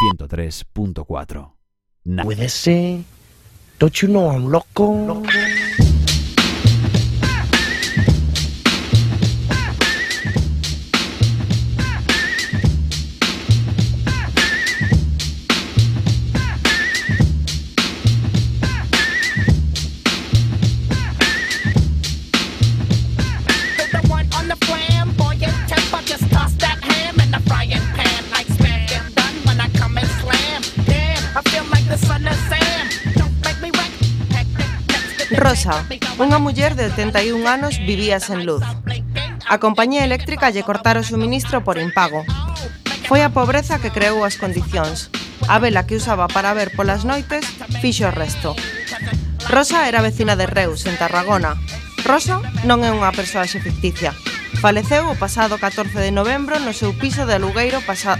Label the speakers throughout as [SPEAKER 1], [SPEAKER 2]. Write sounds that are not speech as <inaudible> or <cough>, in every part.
[SPEAKER 1] 103.4.
[SPEAKER 2] Puede ser. Don't you know I'm loco? loco.
[SPEAKER 3] Ourenza, unha muller de 81 anos vivía sen luz. A compañía eléctrica lle cortara o suministro por impago. Foi a pobreza que creou as condicións. A vela que usaba para ver polas noites fixo o resto. Rosa era vecina de Reus, en Tarragona. Rosa non é unha persoaxe ficticia. Faleceu o pasado 14 de novembro no seu piso de alugueiro pasa...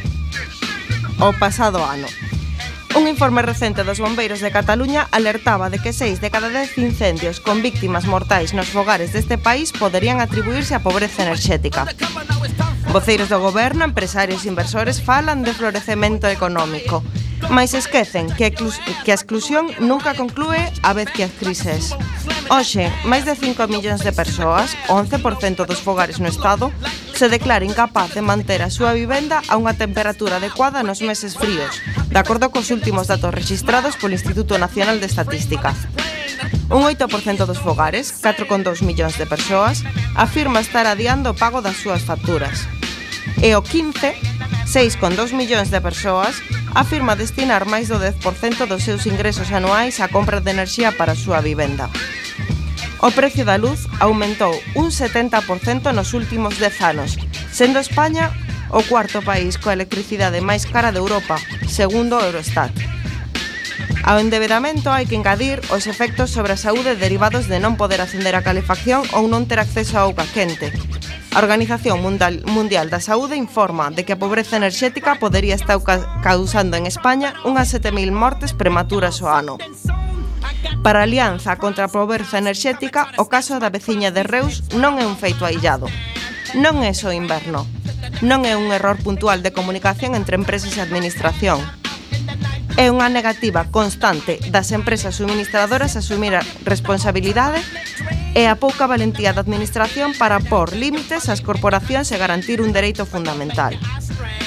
[SPEAKER 3] o pasado ano. Un informe recente dos bombeiros de Cataluña alertaba de que seis de cada dez incendios con víctimas mortais nos fogares deste país poderían atribuirse á pobreza enerxética. Voceiros do goberno, empresarios e inversores falan de florecemento económico, mas esquecen que, que a exclusión nunca conclúe a vez que as crises. Oxe, máis de 5 millóns de persoas, 11% dos fogares no Estado, se declara incapaz de manter a súa vivenda a unha temperatura adecuada nos meses fríos, de acordo cos últimos datos registrados polo Instituto Nacional de Estatística. Un 8% dos fogares, 4,2 millóns de persoas, afirma estar adiando o pago das súas facturas. E o 15, 6,2 millóns de persoas, afirma destinar máis do 10% dos seus ingresos anuais á compra de enerxía para a súa vivenda. O precio da luz aumentou un 70% nos últimos 10 anos, sendo España o cuarto país coa electricidade máis cara de Europa, segundo Eurostat. Ao endebedamento hai que engadir os efectos sobre a saúde derivados de non poder acender a calefacción ou non ter acceso a auga quente. A Organización Mundial da Saúde informa de que a pobreza enerxética podería estar causando en España unhas 7.000 mortes prematuras o ano. Para a Alianza contra a pobreza enerxética, o caso da veciña de Reus non é un feito aillado. Non é só inverno. Non é un error puntual de comunicación entre empresas e administración. É unha negativa constante das empresas suministradoras a asumir a responsabilidade e a pouca valentía da administración para pôr límites ás corporacións e garantir un dereito fundamental.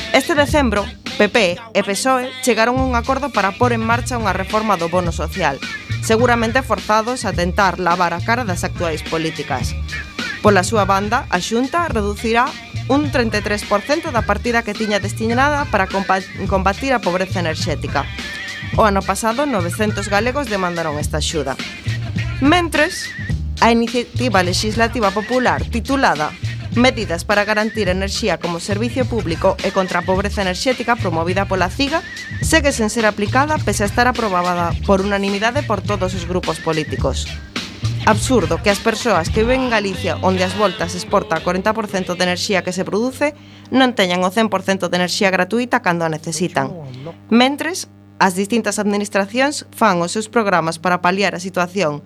[SPEAKER 3] Este decembro, PP e PSOE chegaron a un acordo para pôr en marcha unha reforma do bono social, seguramente forzados a tentar lavar a cara das actuais políticas. Pola súa banda, a Xunta reducirá un 33% da partida que tiña destinada para combatir a pobreza enerxética. O ano pasado, 900 galegos demandaron esta axuda. Mentres, a iniciativa legislativa popular titulada Medidas para garantir a enerxía como servicio público e contra a pobreza enerxética promovida pola CIGA segue sen ser aplicada pese a estar aprobada por unanimidade por todos os grupos políticos. Absurdo que as persoas que viven en Galicia onde as voltas exporta 40% de enerxía que se produce non teñan o 100% de enerxía gratuita cando a necesitan. Mentres, as distintas administracións fan os seus programas para paliar a situación.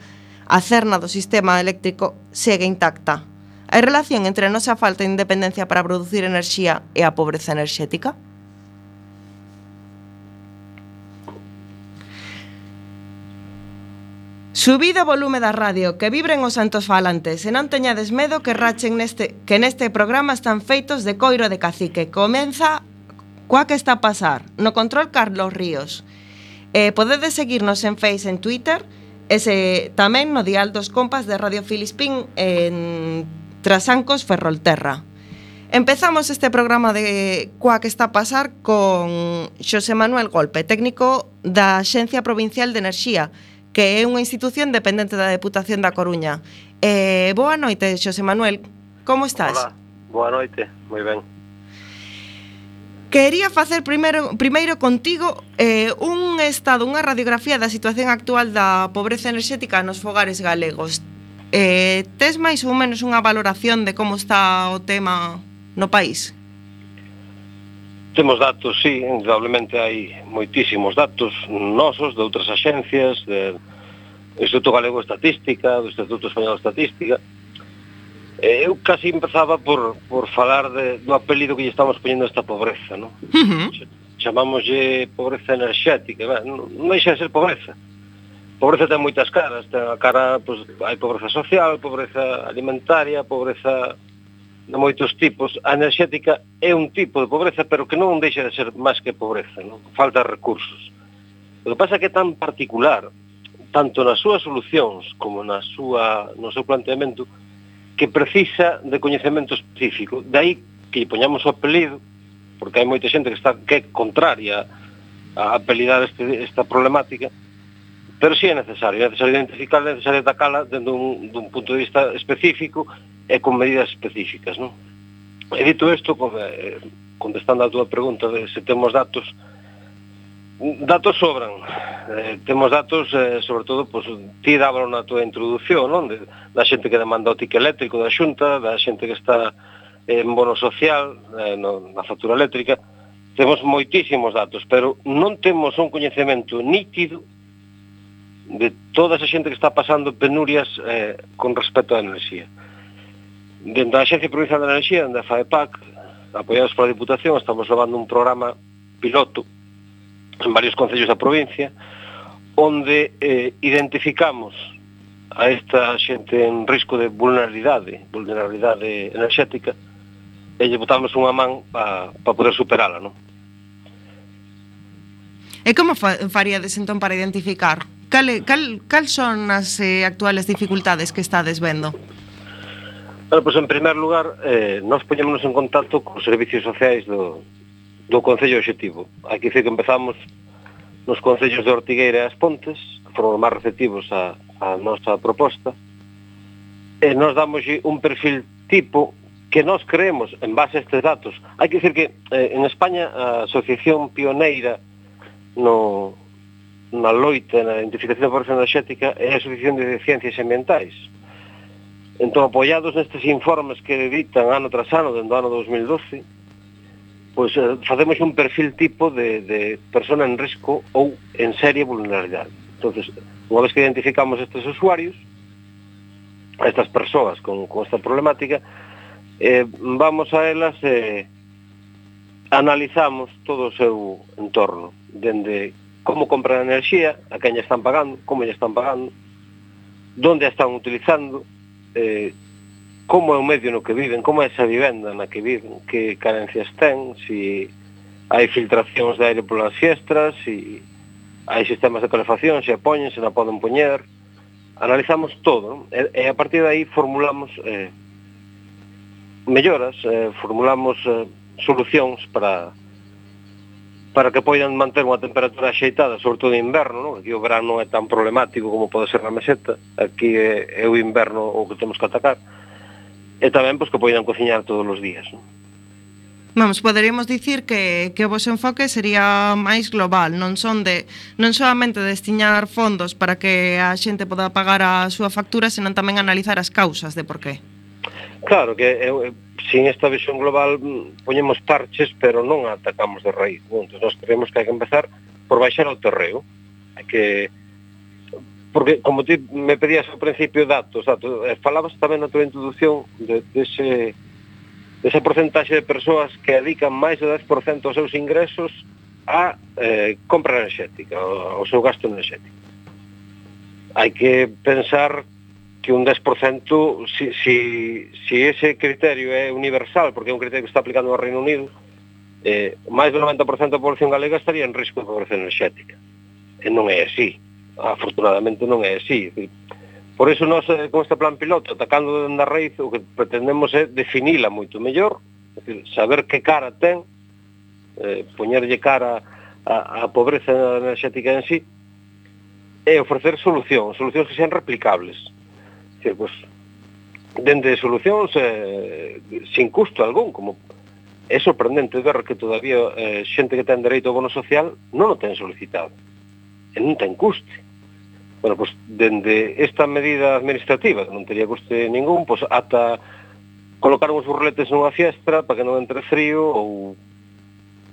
[SPEAKER 3] A cerna do sistema eléctrico segue intacta. Hai relación entre a nosa falta de independencia para producir enerxía e a pobreza enerxética? Subido o volume da radio, que vibren os santos falantes, e non teñades medo que rachen neste que neste programa están feitos de coiro de cacique. Comeza coa que está a pasar, no control Carlos Ríos. Eh, podedes seguirnos en Face en Twitter, ese tamén no dial dos compas de Radio Filispín en Trasancos Ferrolterra. Empezamos este programa de coa que está a pasar con Xosé Manuel Golpe, técnico da Xencia Provincial de Enerxía, que é unha institución dependente da Deputación da Coruña. Eh, boa noite, Xosé Manuel. Como estás?
[SPEAKER 4] Hola, boa noite, moi ben.
[SPEAKER 3] Quería facer primeiro, primeiro contigo eh, un estado, unha radiografía da situación actual da pobreza enerxética nos fogares galegos. Eh, tes máis ou menos unha valoración de como está o tema no país?
[SPEAKER 4] Temos datos, sí, indudablemente hai moitísimos datos nosos de outras axencias, de Instituto Galego de Estatística, do Instituto Español de Estatística. Eh, eu casi empezaba por, por falar de, do apelido que lle estamos poñendo a esta pobreza, non? Uh -huh. Chamámoslle pobreza enerxética, non, non deixa de ser pobreza. Uh pobreza ten moitas caras, ten a cara, pois, hai pobreza social, pobreza alimentaria, pobreza de moitos tipos. A enerxética é un tipo de pobreza, pero que non deixa de ser máis que pobreza, non? falta de recursos. O que pasa é que é tan particular, tanto nas súas solucións como na súa, no seu planteamento, que precisa de coñecemento específico. De aí que poñamos o apelido, porque hai moita xente que está que é contraria a apelidar este, esta problemática, Pero si sí é necesario, é necesario identificar, é necesario atacala dentro dun, dun punto de vista específico e con medidas específicas, non? E dito isto, eh, contestando a túa pregunta de se temos datos, datos sobran. Eh, temos datos, eh, sobre todo, pois, ti dábalo na túa introducción, non? De, da xente que demanda o tique eléctrico da xunta, da xente que está en bono social, eh, no, na factura eléctrica. Temos moitísimos datos, pero non temos un coñecemento nítido de toda esa xente que está pasando penurias eh, con respecto á enerxía. Dende a Xencia Provincial da Enerxía, dende a FAEPAC, apoiados pola Diputación, estamos levando un programa piloto en varios concellos da provincia, onde eh, identificamos a esta xente en risco de vulnerabilidade, vulnerabilidade enerxética, e lle botamos unha man para pa poder superala, non?
[SPEAKER 3] E como fa faríades entón para identificar? Cal, cal, cal son as eh, actuales dificultades que estades vendo?
[SPEAKER 4] Bueno, pois pues, en primer lugar, eh, nós poñémonos en contacto cos servicios sociais do, do Concello Objetivo. Aquí que empezamos nos Concellos de Ortigueira e As Pontes, que foron máis receptivos a, a nosa proposta, e nos damos un perfil tipo que nós creemos en base a estes datos. Hai que dicir que eh, en España a asociación pioneira no, na loita, na identificación da pobreza enerxética é a Asociación de Ciencias Ambientais. Entón, apoiados nestes informes que editan ano tras ano, dentro do ano 2012, pois eh, facemos un perfil tipo de, de persona en risco ou en seria vulnerabilidade. entonces unha vez que identificamos estes usuarios, a estas persoas con, con esta problemática, eh, vamos a elas eh, analizamos todo o seu entorno, dende como compran a enerxía, a quen están pagando, como lle están pagando, donde a están utilizando, eh, como é o medio no que viven, como é esa vivenda na que viven, que carencias ten, se si hai filtracións de aire polas siestras, si hai sistemas de calefacción, se a poñen, se na poden poñer, analizamos todo, non? E, e a partir de aí formulamos eh, melloras, eh, formulamos eh, solucións para para que poidan manter unha temperatura axeitada, sobre todo en inverno, non? aquí o verán non é tan problemático como pode ser na meseta, aquí é, é o inverno o que temos que atacar, e tamén pois, que poidan cociñar todos os días. Non?
[SPEAKER 3] Vamos, poderíamos dicir que, que o vos enfoque sería máis global, non son de non solamente destiñar fondos para que a xente poda pagar a súa factura, senón tamén analizar as causas de por qué.
[SPEAKER 4] Claro, que é, sin esta visión global mm, poñemos parches, pero non atacamos de raíz. Non? Entón, nós creemos que hai que empezar por baixar o terreo. Hai que porque como ti me pedías ao principio datos, datos eh, falabas tamén na tua introdución de, ese de ese porcentaxe de persoas que dedican máis do 10% dos seus ingresos a eh, compra enerxética, ao, ao seu gasto enerxético. Hai que pensar que un 10% si, si, si ese criterio é universal, porque é un criterio que está aplicando o Reino Unido, eh, máis do 90% da población galega estaría en risco de pobreza enerxética. E non é así. Afortunadamente non é así. Por iso nós, eh, con este plan piloto, atacando dende a raiz, o que pretendemos é definila moito mellor, decir, saber que cara ten, eh, poñerlle cara a, a pobreza enerxética en sí, e ofrecer solucións, solucións que sean replicables que, pues, dende solucións eh, sin custo algún, como é sorprendente ver que todavía eh, xente que ten dereito ao bono social non o ten solicitado e non ten custe bueno, pois dende esta medida administrativa non tería custe ningún pois ata colocar uns burletes nunha fiestra para que non entre frío ou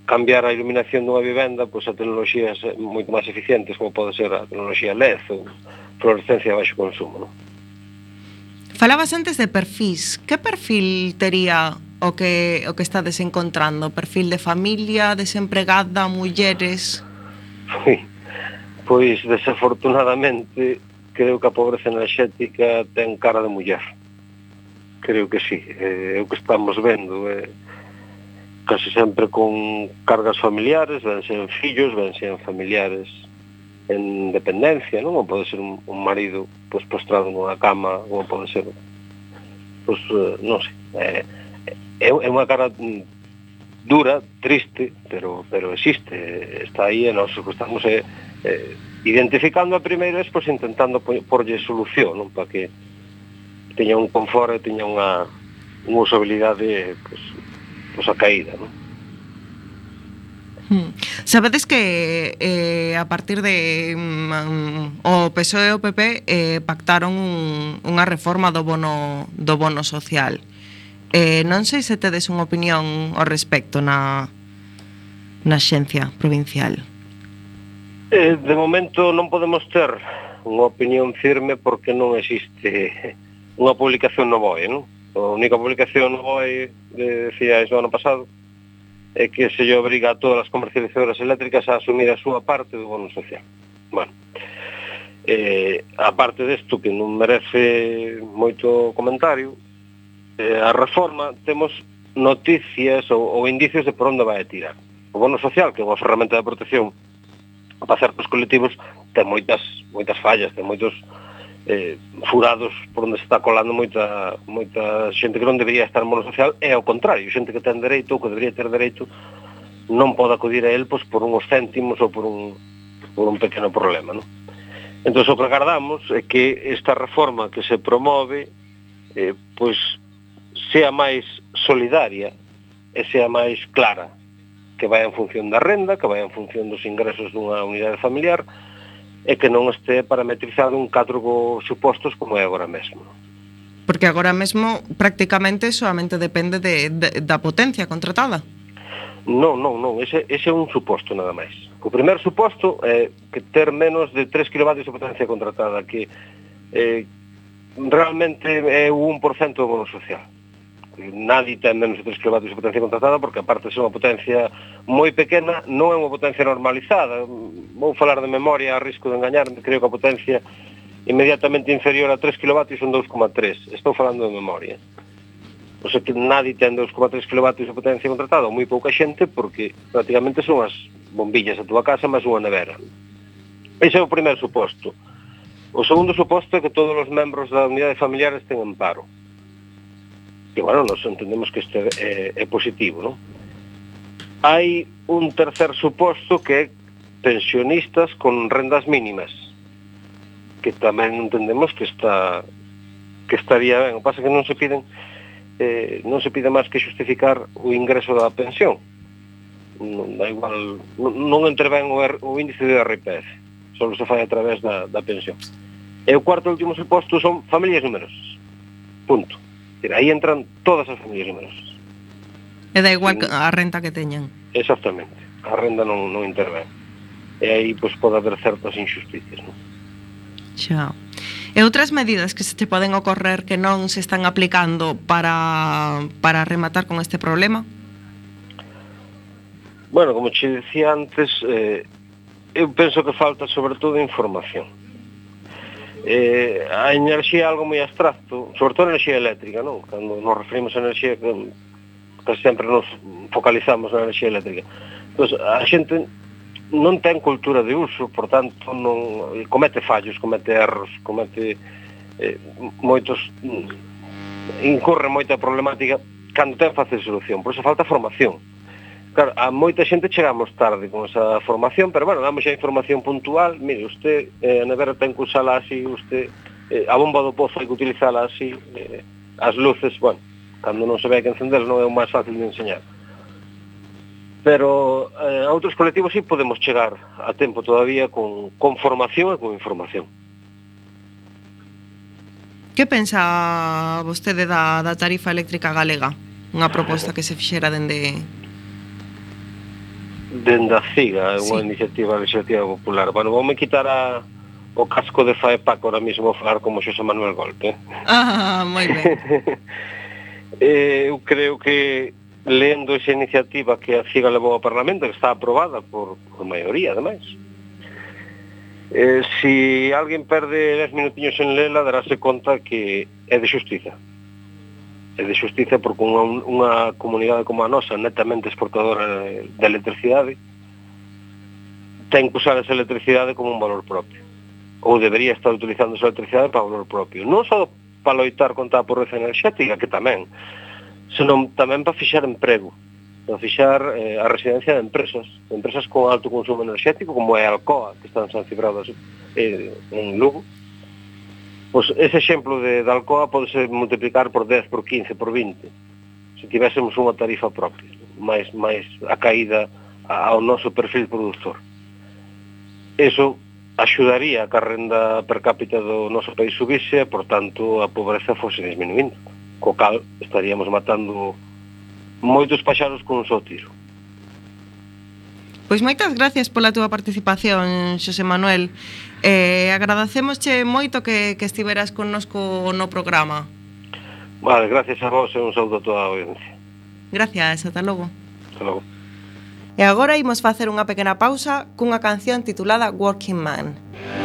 [SPEAKER 4] cambiar a iluminación dunha vivenda pois a tecnologías eh, moito máis eficientes como pode ser a tecnoloxía LED ou fluorescencia de baixo consumo non?
[SPEAKER 3] Falabas antes de perfís. Que perfil tería o que o que estades encontrando? Perfil de familia, desempregada, mulleres?
[SPEAKER 4] Ui, pois desafortunadamente creo que a pobreza enerxética ten cara de muller. Creo que sí, eh, é o que estamos vendo, é casi case sempre con cargas familiares, ven sen fillos, ven sen familiares, en dependencia, non? Ou pode ser un, un marido pois, postrado nunha cama, ou pode ser... Pois, eh, non sei, é, é, é unha cara dura, triste, pero pero existe, está aí e nós estamos eh, é, identificando a primeira vez, pois intentando porlle solución, non? Para que teña un confort e teña unha, unha usabilidade pois, pois a caída, non?
[SPEAKER 3] Hmm. Sabedes que eh, a partir de mm, o PSOE e o PP eh, pactaron un, unha reforma do bono do bono social. Eh, non sei se tedes unha opinión ao respecto na na xencia provincial.
[SPEAKER 4] Eh, de momento non podemos ter unha opinión firme porque non existe unha publicación no BOE, non? A única publicación no BOE, de, eh, decía, é ano pasado, é que se lle obriga a todas as comercializadoras eléctricas a asumir a súa parte do bono social. Bueno, eh, a parte desto que non merece moito comentario, eh, a reforma temos noticias ou, ou indicios de por onde vai a tirar. O bono social, que é unha ferramenta de protección para certos colectivos, ten moitas moitas fallas, ten moitos eh, furados por onde se está colando moita, moita xente que non debería estar no social e ao contrario, xente que ten dereito ou que debería ter dereito non pode acudir a él pois, por unhos céntimos ou por un, por un pequeno problema non? entón o que agardamos é que esta reforma que se promove eh, pois sea máis solidaria e sea máis clara que vai en función da renda, que vai en función dos ingresos dunha unidade familiar, e que non este parametrizado un catro supostos como é agora mesmo.
[SPEAKER 3] Porque agora mesmo prácticamente solamente depende de, de, da potencia contratada.
[SPEAKER 4] Non, non, non, ese, ese é un suposto nada máis. O primeiro suposto é que ter menos de 3 kW de potencia contratada, que eh, realmente é un 1% do bono social nadie ten menos de 3 kW de potencia contratada porque aparte é unha potencia moi pequena, non é unha potencia normalizada. Vou falar de memoria a risco de engañar creo que a potencia inmediatamente inferior a 3 kW son 2,3. Estou falando de memoria. O sea que nadie ten 2,3 kW de potencia contratada, moi pouca xente, porque prácticamente son as bombillas da tua casa máis unha nevera. Ese é o primeiro suposto. O segundo suposto é que todos os membros da unidade familiar estén en paro que, bueno, nos entendemos que este é, é positivo, non? Hai un tercer suposto que é pensionistas con rendas mínimas, que tamén entendemos que está que estaría ben. O pasa que non se piden eh, non se pide máis que justificar o ingreso da pensión. Non, da igual, non, non o, R, o índice de RPF, só se fai a través da, da pensión. E o cuarto e último suposto son familias numerosas. Punto. Decir, aí entran todas as familias numerosas.
[SPEAKER 3] E da igual e, a renta que teñan.
[SPEAKER 4] Exactamente. A renda non, non intervén. E aí pois, pode haber certas injusticias. Non?
[SPEAKER 3] Xa. E outras medidas que se te poden ocorrer que non se están aplicando para, para rematar con este problema?
[SPEAKER 4] Bueno, como che dicía antes, eh, eu penso que falta sobre todo información eh, a enerxía é algo moi abstracto, sobre todo a enerxía eléctrica, non? Cando nos referimos a enerxía, casi sempre nos focalizamos na enerxía eléctrica. Entón, a xente non ten cultura de uso, por tanto, non comete fallos, comete erros, comete eh, moitos mm, incorre moita problemática cando ten fácil solución. Por iso falta formación. Claro, a moita xente chegamos tarde con esa formación, pero bueno, damos a información puntual. Mire, usted eh, a nevera ten que usala así, usted eh, a bomba do pozo hai que utilizala así, eh, as luces, bueno, cando non se ve que encender non é o máis fácil de enseñar. Pero eh, a outros colectivos sí podemos chegar a tempo todavía con, con formación e con información.
[SPEAKER 3] Que pensa vostede da, da tarifa eléctrica galega? Unha proposta que se fixera dende
[SPEAKER 4] dende a CIGA, é sí. unha iniciativa legislativa popular. Bueno, voume quitar a, o casco de FAEPAC ahora mismo falar como Xosé Manuel Golpe.
[SPEAKER 3] Ah, moi ben. <laughs>
[SPEAKER 4] eh, eu creo que lendo esa iniciativa que a CIGA levou ao Parlamento, que está aprobada por, por maioría, ademais, eh, si alguén perde 10 minutiños en lela, darase conta que é de xustiza e de xustiza porque unha, unha comunidade como a nosa netamente exportadora de electricidade ten que usar esa electricidade como un valor propio. Ou debería estar utilizando esa electricidade para valor propio. Non só para loitar contra a pobreza enerxética que tamén senón tamén para fixar emprego para fixar eh, a residencia de empresas empresas con alto consumo enerxético como é Alcoa que están sancionadas eh, en Lugo pois ese exemplo de, de Alcoa podese multiplicar por 10, por 15, por 20 se tivésemos unha tarifa propia máis, máis a caída ao noso perfil produtor. Eso axudaría a que a renda per cápita do noso país subise e, por tanto, a pobreza fose disminuindo co cal estaríamos matando moitos paxaros con un só tiro.
[SPEAKER 3] Pois moitas gracias pola túa participación, Xosé Manuel. Eh, agradecemosche moito que, que estiveras connosco no programa.
[SPEAKER 4] Vale, gracias a vos e un saúdo a toda a audiencia.
[SPEAKER 3] Gracias, ata logo.
[SPEAKER 4] Ata logo.
[SPEAKER 3] E agora imos facer unha pequena pausa cunha canción titulada Working Man. Working Man.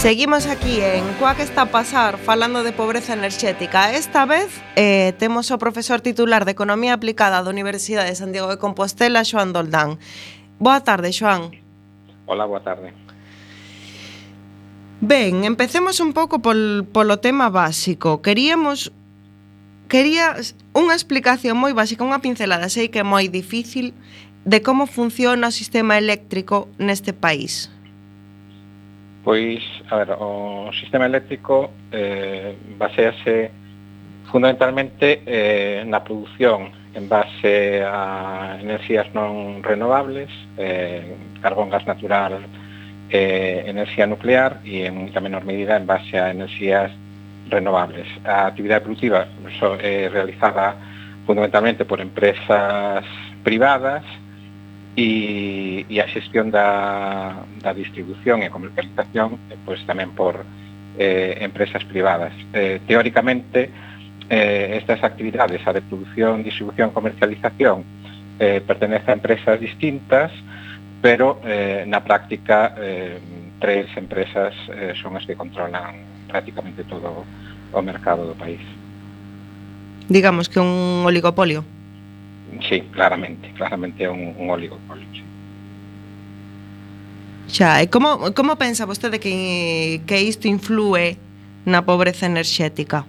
[SPEAKER 3] Seguimos aquí en Coa que está a pasar falando de pobreza enerxética. Esta vez eh, temos o profesor titular de Economía Aplicada da Universidade de Santiago de Compostela, Xoan Doldán. Boa tarde, Xoan.
[SPEAKER 1] Hola, boa tarde.
[SPEAKER 3] Ben, empecemos un pouco pol, polo tema básico. Queríamos quería unha explicación moi básica, unha pincelada, sei que é moi difícil de como funciona o sistema eléctrico neste país.
[SPEAKER 1] Pois, a ver, o sistema eléctrico eh, basease fundamentalmente eh, na produción en base a enerxías non renovables, eh, carbón gas natural, eh, enerxía nuclear e en moita menor medida en base a enerxías renovables. A actividade productiva so, é eh, realizada fundamentalmente por empresas privadas e, e a xestión da, da distribución e comercialización pois tamén por eh, empresas privadas. Eh, teóricamente, eh, estas actividades, a de producción, distribución, comercialización, eh, pertenece a empresas distintas, pero eh, na práctica eh, tres empresas eh, son as que controlan prácticamente todo o mercado do país.
[SPEAKER 3] Digamos que un oligopolio.
[SPEAKER 1] Sí, claramente, claramente é un, un oligopolio. Sí.
[SPEAKER 3] Xa, e como, como pensa vostede que, que isto influe na pobreza enerxética?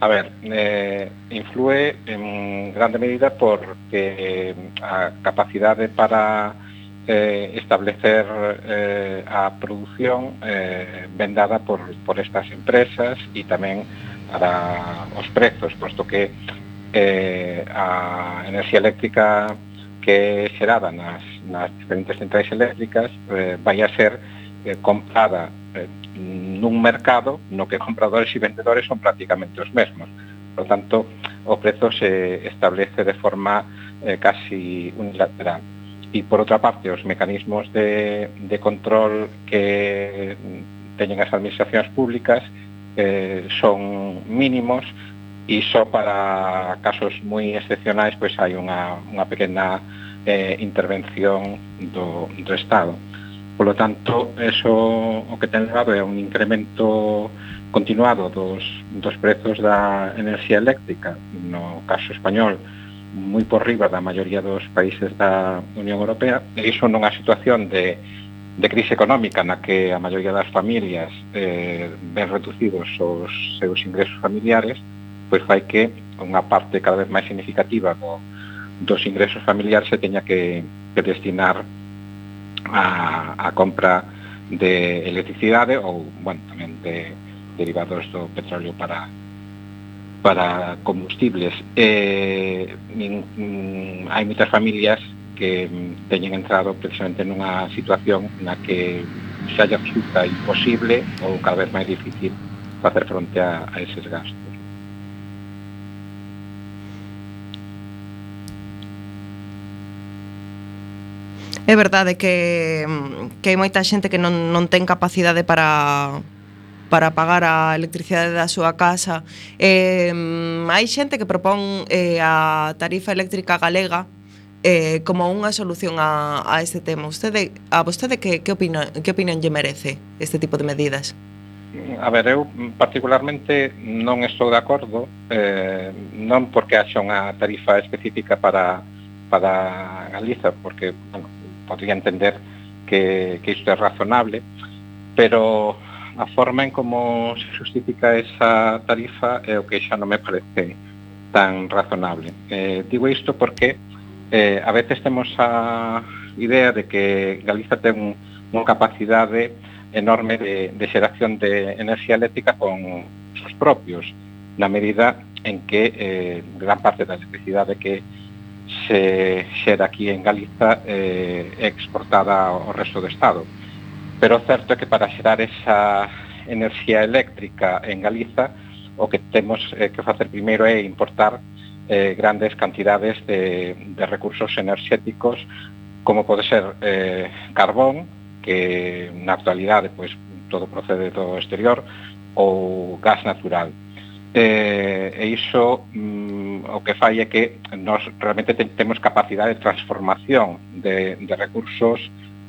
[SPEAKER 1] A ver, eh, influe en grande medida porque eh, a capacidade para eh, establecer eh, a produción eh, vendada por, por estas empresas e tamén para os prezos, posto que eh, a enerxía eléctrica que é xerada nas, nas diferentes centrais eléctricas eh, vai a ser eh, comprada eh, nun mercado no que <laughs> compradores e vendedores son prácticamente os mesmos. Por tanto, o prezo se establece de forma eh, casi unilateral. E, por outra parte, os mecanismos de, de control que teñen as administracións públicas eh, son mínimos e só para casos moi excepcionais pois hai unha, unha pequena eh, intervención do, do Estado. Por lo tanto, eso o que ten levado é un incremento continuado dos, dos prezos da enerxía eléctrica, no caso español, moi por riba da maioría dos países da Unión Europea, e iso nunha situación de, de crise económica na que a maioría das familias eh, ven reducidos os seus ingresos familiares, pois fai que unha parte cada vez máis significativa do, dos ingresos familiares se teña que, que destinar a, a compra de electricidade ou, bueno, tamén de derivados do petróleo para para combustibles. Eh, nin, nin, hai moitas familias que teñen entrado precisamente nunha situación na que xa lle resulta imposible ou cada vez máis difícil facer fronte a, a eses gastos.
[SPEAKER 3] É verdade que, mm, que hai moita xente que non, non ten capacidade para para pagar a electricidade da súa casa. Eh, hai xente que propón eh, a tarifa eléctrica galega eh, como unha solución a, a este tema. Vostede, a vostede que, que, opina, que opinión lle merece este tipo de medidas?
[SPEAKER 1] A ver, eu particularmente non estou de acordo, eh, non porque haxa unha tarifa específica para, para Galiza, porque, bueno, podría entender que, que isto é razonable, pero a forma en como se justifica esa tarifa eh, é o que xa non me parece tan razonable. Eh, digo isto porque eh, a veces temos a idea de que Galiza ten unha capacidade enorme de, de xeración de enerxía eléctrica con os propios, na medida en que eh, gran parte da electricidade que se xera aquí en Galiza eh, exportada ao resto do Estado. Pero o certo é que para xerar esa enerxía eléctrica en Galiza o que temos eh, que facer primeiro é importar eh, grandes cantidades de, de recursos enerxéticos como pode ser eh, carbón, que na actualidade pois, todo procede do exterior, ou gas natural. Eh, e iso mm, o que fai é que nós realmente te, temos capacidade de transformación de, de recursos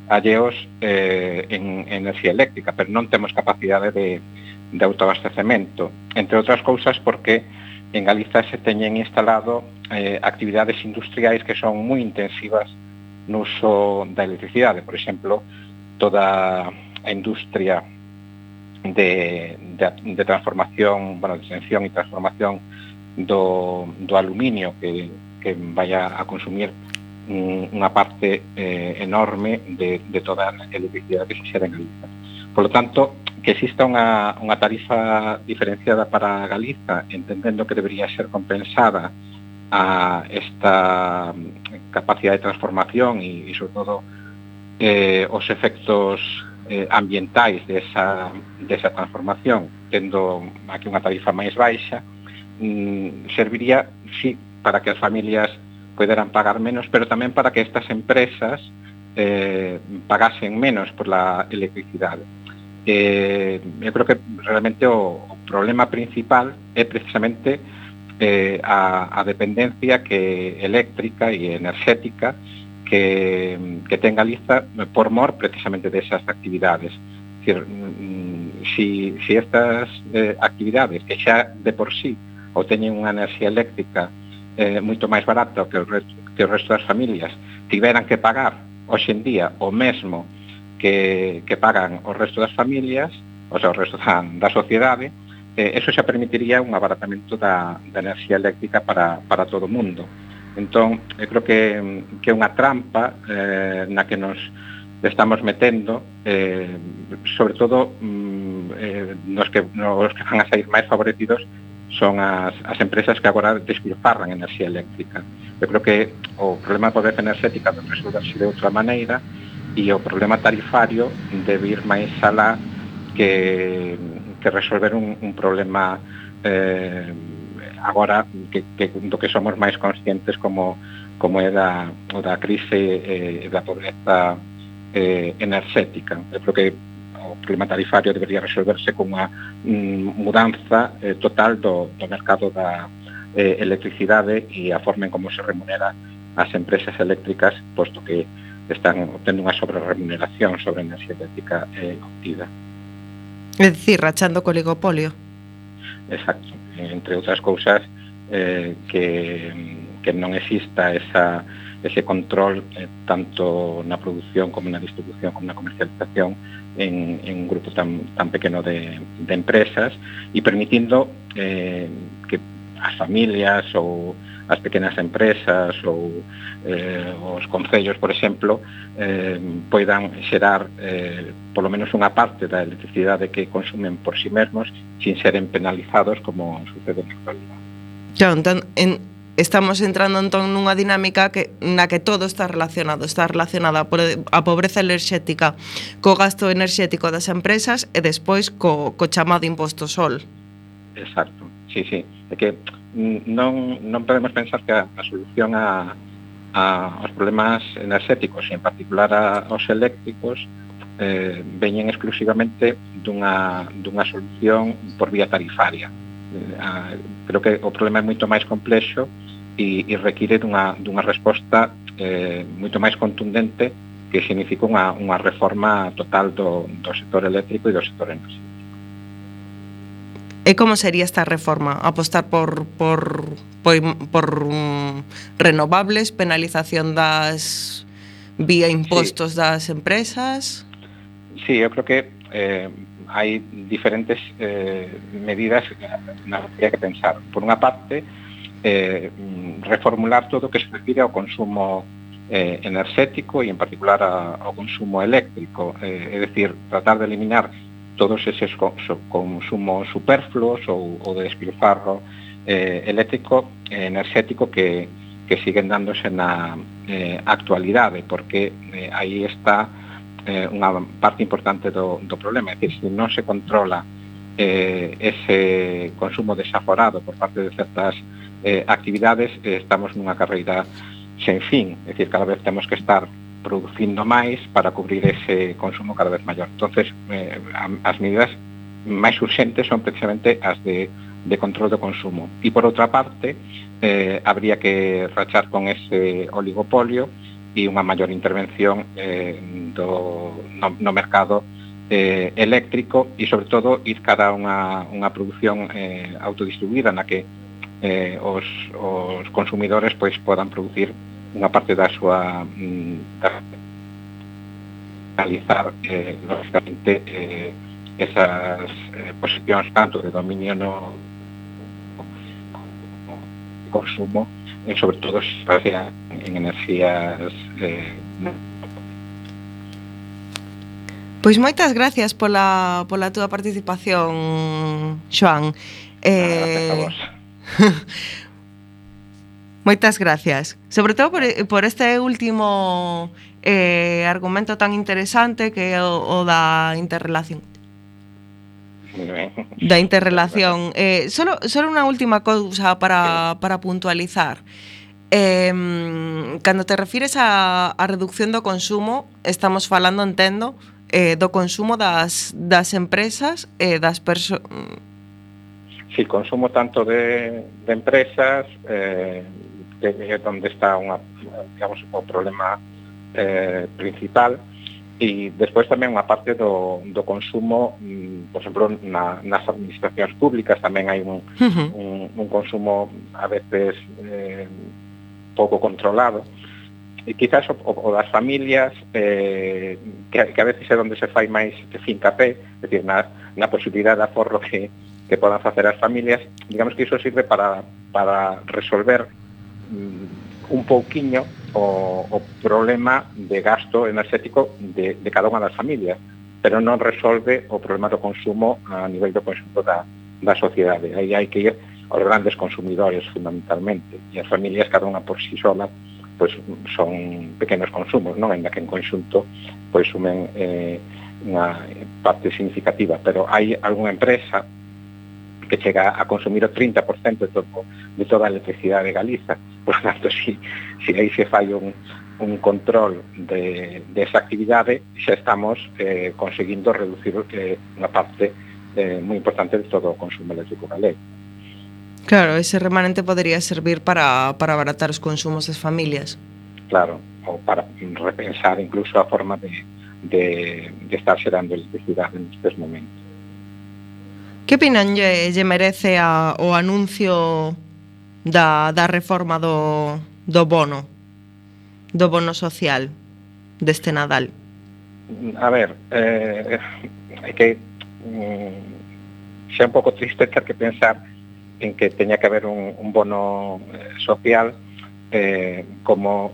[SPEAKER 1] alleos eh, en, en enerxía eléctrica, pero non temos capacidade de, de autoabastecemento, entre outras cousas porque en Galiza se teñen instalado eh, actividades industriais que son moi intensivas no uso da electricidade, por exemplo, toda a industria de, de, de transformación, bueno, de extensión e transformación do, do aluminio que, que vaya a consumir unha parte eh, enorme de, de toda a electricidade que se xera en Galiza. Por lo tanto, que exista unha, unha tarifa diferenciada para Galiza, entendendo que debería ser compensada a esta mm, capacidade de transformación e, e sobre todo, eh, os efectos eh, ambientais desa, desa transformación, tendo aquí unha tarifa máis baixa, mm, serviría, sí, para que as familias poderan pagar menos, pero tamén para que estas empresas eh, pagasen menos por la electricidade. Eh, eu creo que realmente o, o problema principal é precisamente eh, a, a dependencia que eléctrica e enerxética que, que ten Galiza por mor precisamente desas actividades. Decir, mm, si, si estas eh, actividades que xa de por sí ou teñen unha enerxía eléctrica eh, moito máis barata que o, resto, que o resto das familias tiveran que pagar hoxe en día o mesmo que, que pagan o resto das familias o sea, o resto da, da sociedade eh, eso xa permitiría un abaratamento da, da enerxía eléctrica para, para todo o mundo. Entón, eu creo que, que é unha trampa eh, na que nos estamos metendo eh, sobre todo mm, eh, nos, que, nos que van a sair máis favorecidos son as, as empresas que agora despilfarran enerxía eléctrica. Eu creo que o problema da pobreza enerxética debe resolverse de outra maneira e o problema tarifario debe ir máis alá que, que resolver un, un problema eh, agora que, que, do que somos máis conscientes como, como é da, da crise eh, da pobreza eh, enerxética. Eu creo que o problema tarifario debería resolverse cunha mm, mudanza eh, total do, do mercado da eh, electricidade e a forma en como se remunera as empresas eléctricas, posto que están obtendo unha sobreremuneración sobre a enerxía eléctrica eh, obtida.
[SPEAKER 3] É dicir, rachando co oligopolio.
[SPEAKER 1] Exacto. Entre outras cousas, eh, que, mm, que non exista esa, ese control eh, tanto na produción como na distribución como na comercialización en, en un grupo tan, tan pequeno de, de empresas e permitindo eh, que as familias ou as pequenas empresas ou eh, os concellos, por exemplo, eh, poidan xerar eh, polo menos unha parte da electricidade que consumen por si sí mesmos sin seren penalizados como sucede na actualidade.
[SPEAKER 3] Claro, entón, en, estamos entrando entón nunha dinámica que, na que todo está relacionado está relacionada por a pobreza enerxética co gasto enerxético das empresas e despois co, co chamado imposto sol.
[SPEAKER 1] Exacto, sí, sí. É que non, non podemos pensar que a, a solución a, a, aos problemas enerxéticos e en particular a, aos eléctricos eh, veñen exclusivamente dunha, dunha solución por vía tarifaria a, creo que o problema é moito máis complexo e, e require dunha, dunha resposta eh, moito máis contundente que significa unha, unha reforma total do, do sector eléctrico e do sector energético.
[SPEAKER 3] E como sería esta reforma? Apostar por, por, por, por um, renovables, penalización das vía impostos sí. das empresas?
[SPEAKER 1] Sí, eu creo que eh, hai diferentes eh, medidas na que que pensar. Por unha parte, eh, reformular todo o que se refire ao consumo eh, enerxético e en particular a, ao consumo eléctrico, eh, é dicir, tratar de eliminar todos eses consumos superfluos ou, ou de despilfarro eh, eléctrico e eh, enerxético que, que siguen dándose na eh, actualidade, porque eh, aí está eh, unha parte importante do, do problema. É dicir, se non se controla eh, ese consumo desaforado por parte de certas eh, actividades, eh, estamos nunha carreira sen fin. É dicir, cada vez temos que estar producindo máis para cubrir ese consumo cada vez maior. Entonces, eh, as medidas máis urxentes son precisamente as de, de control do consumo. E por outra parte, eh, habría que rachar con ese oligopolio e unha maior intervención eh, do, no, no mercado eh, eléctrico e, sobre todo, ir cara a unha, unha produción eh, autodistribuída na que eh, os, os consumidores pois podan producir unha parte da súa mm, da, realizar eh, lógicamente eh, esas eh, posicións tanto de dominio no, no consumo e sobre todo en enerxías eh,
[SPEAKER 3] Pois moitas gracias pola, pola túa participación, Joan.
[SPEAKER 1] Eh, <laughs>
[SPEAKER 3] moitas gracias. Sobre todo por, por este último eh, argumento tan interesante que é o, o da interrelación da interrelación. Eh, solo, solo unha última cousa para, para puntualizar. Eh, cando te refires a, a reducción do consumo, estamos falando, entendo, eh, do consumo das, das empresas e eh, das persoas...
[SPEAKER 1] Si, sí, consumo tanto de, de empresas, eh, que é onde está unha, digamos, o problema eh, principal, E despois tamén unha parte do, do consumo, mm, por exemplo, na, nas administracións públicas tamén hai un, uh -huh. un, un consumo a veces eh, pouco controlado. E quizás o, o das familias, eh, que, que a veces é onde se fai máis fincapé, é dicir, na, na posibilidade de aforro que, que podan facer as familias, digamos que iso sirve para, para resolver mm, un pouquiño o, o problema de gasto enerxético de, de cada unha das familias, pero non resolve o problema do consumo a nivel do consumo da, da sociedade. Aí hai que ir aos grandes consumidores fundamentalmente e as familias cada unha por si sí sola pois son pequenos consumos, non? Ainda que en conxunto pois sumen eh, unha parte significativa, pero hai algunha empresa que chega a consumir o 30% de, todo, de toda a electricidade de Galiza. Por tanto, <laughs> si, si aí se fai un, un control de, de esa actividade, xa estamos eh, conseguindo reducir eh, unha parte eh, moi importante de todo o consumo eléctrico galego.
[SPEAKER 3] Claro, ese remanente podría servir para, para abaratar os consumos das familias.
[SPEAKER 1] Claro, ou para repensar incluso a forma de, de, de estar xerando electricidade nestes momentos.
[SPEAKER 3] Que opinan lle, lle merece a, o anuncio da, da reforma do, do bono, do bono social deste Nadal?
[SPEAKER 1] A ver, eh, é que mm, xa un pouco triste ter que pensar en que teña que haber un, un bono eh, social eh, como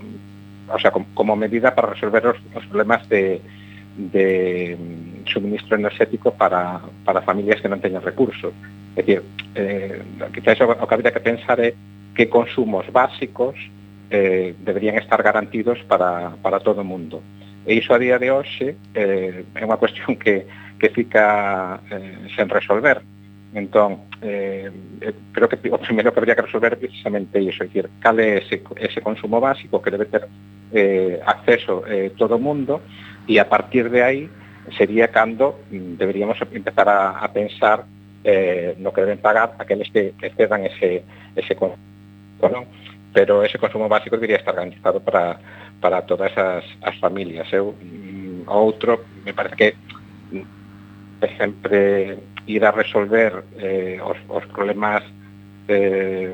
[SPEAKER 1] o sea, como, como medida para resolver os, os problemas de, de suministro enerxético para, para familias que non teñen recursos. É dicir, eh, quizás o que habría que pensar é que consumos básicos eh, deberían estar garantidos para, para todo o mundo. E iso a día de hoxe eh, é unha cuestión que, que fica eh, sen resolver. Entón, eh, eh creo que o primeiro que habría que resolver é precisamente iso, é dicir, cal é ese, ese consumo básico que debe ter eh, acceso eh, todo o mundo e a partir de aí sería cando mm, deberíamos empezar a, a pensar eh, no que deben pagar aqueles que excedan ese, ese consumo, ¿no? pero ese consumo básico debería estar garantizado para, para todas as, as familias. Eu, eh? outro, me parece que mm, sempre ir a resolver eh, os, os problemas eh,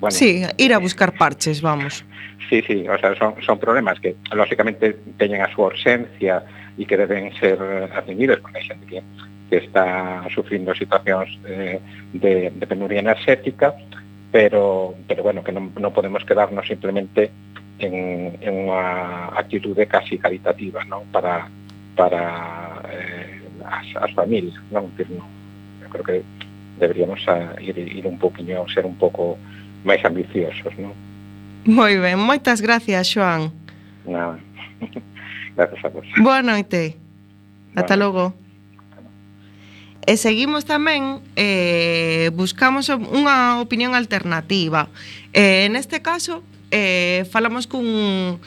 [SPEAKER 3] bueno, sí, ir a buscar parches, vamos.
[SPEAKER 1] Sí, sí, o sea, son, son problemas que lógicamente teñen a súa urxencia e que deben ser atendidos porque hai xente que, que está sufrindo situacións eh, de, de penuria energética, pero, pero bueno, que non, non podemos quedarnos simplemente en, en unha actitude casi caritativa non? para, para eh, as, as familias. Non? Que, non, eu creo que deberíamos a ir, ir un poquinho, ser un pouco máis ambiciosos. Non?
[SPEAKER 3] Moi ben, moitas gracias, Joan.
[SPEAKER 1] Nada. <laughs>
[SPEAKER 3] Boa noite. Ata logo. E seguimos tamén, eh, buscamos unha opinión alternativa. Eh, neste caso, eh, falamos cun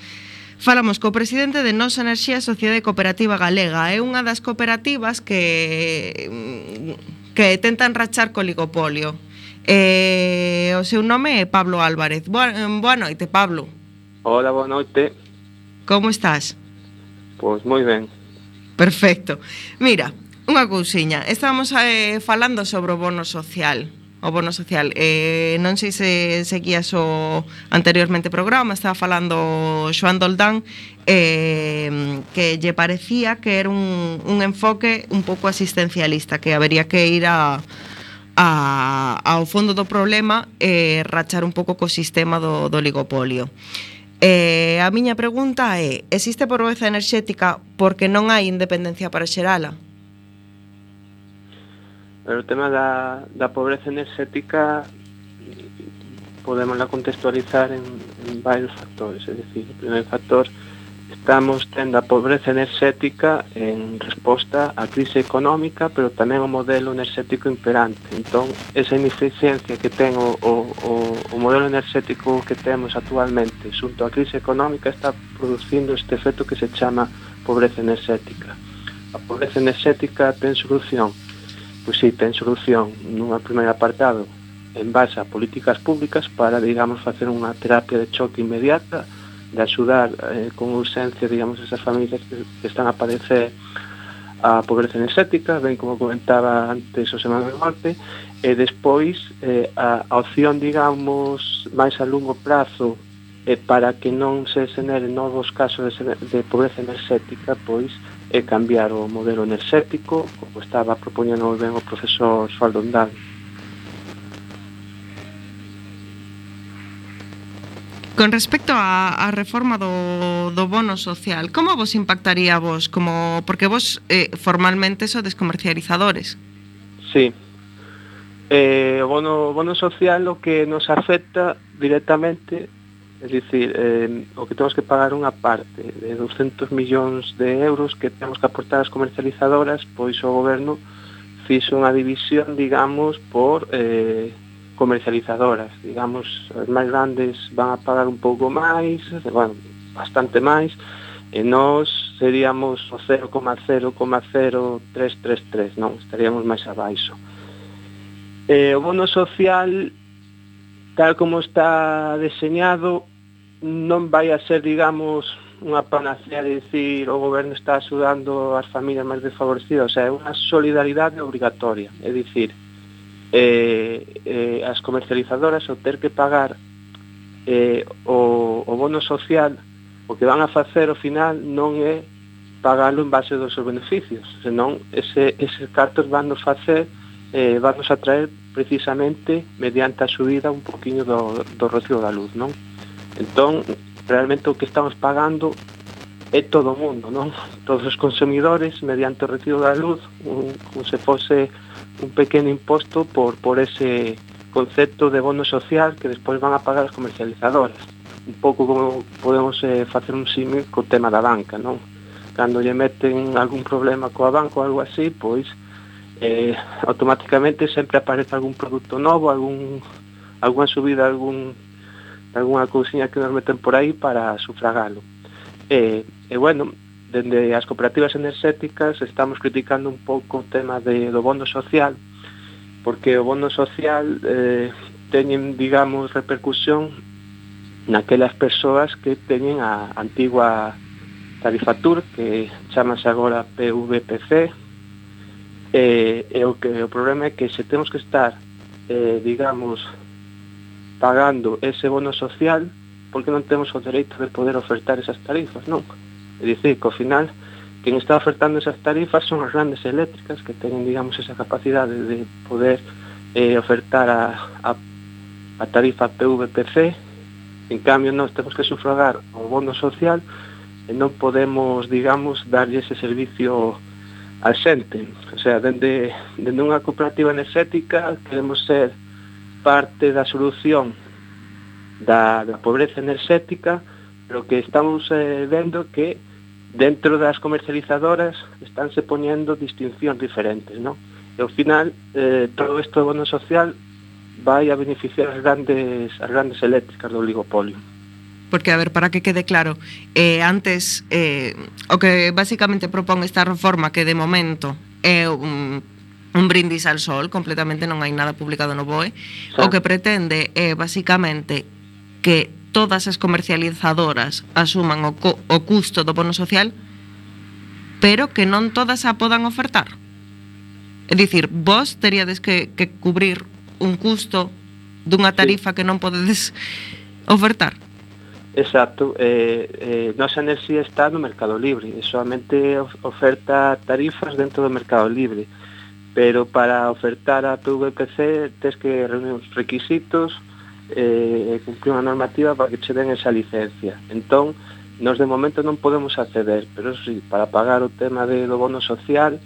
[SPEAKER 3] Falamos co presidente de Nos Enerxía Sociedade Cooperativa Galega. É unha das cooperativas que que tentan rachar co oligopolio. Eh, o seu nome é Pablo Álvarez. Boa, boa noite, Pablo.
[SPEAKER 5] Hola, boa noite.
[SPEAKER 3] Como estás?
[SPEAKER 5] Pois moi ben.
[SPEAKER 3] Perfecto. Mira, unha cousiña. Estábamos eh, falando sobre o bono social o bono social. Eh, non sei se seguías o anteriormente programa, estaba falando Xoan Doldán eh, que lle parecía que era un, un enfoque un pouco asistencialista, que habería que ir a, a, ao fondo do problema e eh, rachar un pouco co sistema do, do oligopolio. Eh, a miña pregunta é, existe pobreza enerxética porque non hai independencia para xerala?
[SPEAKER 5] Pero o tema da, da pobreza enerxética podemos la contextualizar en, en varios factores. É dicir, o primeiro factor é estamos tendo a pobreza enerxética en resposta á crise económica, pero tamén o modelo enerxético imperante. Entón, esa ineficiencia que ten o, o, o modelo enerxético que temos actualmente xunto á crise económica está producindo este efecto que se chama pobreza enerxética. A pobreza enerxética ten solución? Pois sí, ten solución nunha primeira apartado en base a políticas públicas para, digamos, facer unha terapia de choque inmediata de axudar eh, con urxencia, digamos, esas familias que, que están a padecer a pobreza enerxética, ben como comentaba antes o Semana de Golpe, e despois eh, a, a opción, digamos, máis a longo prazo eh, para que non se xeneren novos casos de, de pobreza enerxética, pois é cambiar o modelo enerxético, como estaba propoñendo ben o profesor Osvaldo Ondal.
[SPEAKER 3] Con respecto á, á reforma do, do bono social, como vos impactaría vos? Como, porque vos eh, formalmente sodes comercializadores.
[SPEAKER 5] Sí. Eh, o bono, bono social o que nos afecta directamente Es dicir, eh, o que temos que pagar unha parte de 200 millóns de euros que temos que aportar as comercializadoras, pois o goberno fixo unha división, digamos, por eh, comercializadoras, digamos, as máis grandes van a pagar un pouco máis, bueno, bastante máis, e nós seríamos o 0,0,0333, non? Estaríamos máis abaixo. Eh, o bono social, tal como está deseñado, non vai a ser, digamos, unha panacea de dicir o goberno está axudando as familias máis desfavorecidas, o sea, é unha solidaridade obrigatoria, é dicir, eh, eh, as comercializadoras ao ter que pagar eh, o, o bono social o que van a facer ao final non é pagalo en base dos seus beneficios senón ese, ese cartos van nos facer eh, van nos traer precisamente mediante a subida un poquinho do, do recibo da luz non? Entón realmente o que estamos pagando é todo o mundo non? Todos os consumidores mediante o recibo da luz un, como se fose un pequeno imposto por, por ese concepto de bono social que despois van a pagar as comercializadoras. Un pouco como podemos eh, facer un símil co tema da banca, non? Cando lle meten algún problema coa banca ou algo así, pois eh, automáticamente sempre aparece algún produto novo, algún alguna subida, algún alguna cousiña que nos meten por aí para sufragalo. E, eh, e eh, bueno, dende as cooperativas enerxéticas estamos criticando un pouco o tema de, do bono social porque o bono social eh, teñen, digamos, repercusión naquelas persoas que teñen a antigua tarifatur que chamase agora PVPC eh, e o, que, o problema é que se temos que estar eh, digamos pagando ese bono social porque non temos o dereito de poder ofertar esas tarifas, non? É dicir, que ao final, quen está ofertando esas tarifas son as grandes eléctricas que teñen, digamos, esa capacidade de poder eh, ofertar a, a, a tarifa PVPC. En cambio, nós temos que sufragar o bono social e non podemos, digamos, darlle ese servicio a xente. O sea, dende, dende unha cooperativa enerxética queremos ser parte da solución da, da pobreza enerxética pero que estamos eh, vendo que dentro das comercializadoras estánse poñendo distincións diferentes, non? E ao final eh, todo isto do bono social vai a beneficiar as grandes as grandes eléctricas do oligopolio.
[SPEAKER 3] Porque, a ver, para que quede claro, eh, antes, eh, o que basicamente propón esta reforma que de momento é un un brindis al sol, completamente non hai nada publicado no BOE, sí. o que pretende é eh, basicamente que todas as comercializadoras asuman o, co, o custo do bono social, pero que non todas a podan ofertar. É dicir, vos teríades que, que cubrir un custo dunha tarifa sí. que non podedes <laughs> ofertar.
[SPEAKER 5] Exacto, eh, eh, nosa enerxía está no mercado libre, e solamente oferta tarifas dentro do mercado libre, pero para ofertar a PVPC tens que reunir os requisitos, eh, cumplir unha normativa para que che den esa licencia. Entón, nos de momento non podemos acceder, pero sí, para pagar o tema de, do bono social,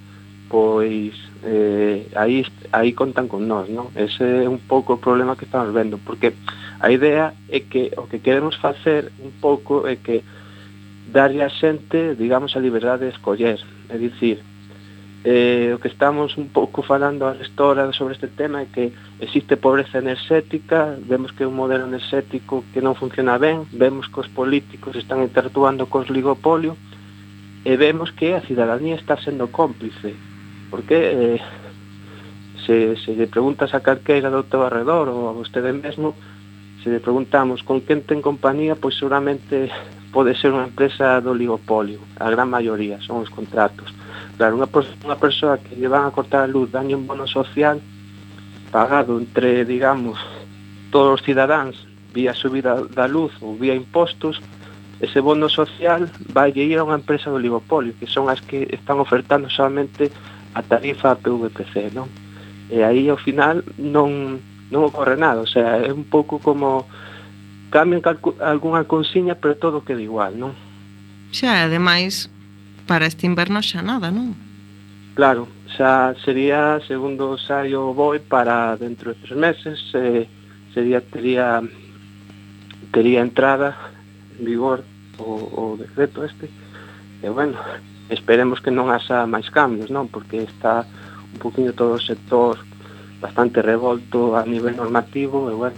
[SPEAKER 5] pois eh, aí, aí contan con nós, non? Ese é un pouco o problema que estamos vendo, porque a idea é que o que queremos facer un pouco é que darlle a xente, digamos, a liberdade de escoller, é dicir, eh, o que estamos un pouco falando a restora sobre este tema é que existe pobreza enerxética, vemos que é un modelo enerxético que non funciona ben, vemos que os políticos están interactuando cos ligopolio e vemos que a cidadanía está sendo cómplice, porque eh, se, se lle preguntas a calqueira do teu arredor ou a vostede mesmo, se lle preguntamos con quen ten compañía, pois seguramente pode ser unha empresa do oligopolio, a gran maioría son os contratos. Claro, unha, unha persoa que lle van a cortar a luz, dañe un bono social pagado entre, digamos, todos os cidadáns vía subida da luz ou vía impostos, ese bono social vai ir a unha empresa do oligopolio, que son as que están ofertando solamente a tarifa PVPC, non? E aí, ao final, non, non ocorre nada, o sea, é un pouco como cambian algunha consiña, pero todo queda igual, non?
[SPEAKER 3] Xa, ademais, para este inverno xa nada, non?
[SPEAKER 5] Claro, xa sería segundo saio boi para dentro de tres meses, eh, sería tería tería entrada en vigor o, o decreto este e bueno, esperemos que non haxa máis cambios, non? Porque está un poquinho todo o sector bastante revolto a nivel normativo e bueno,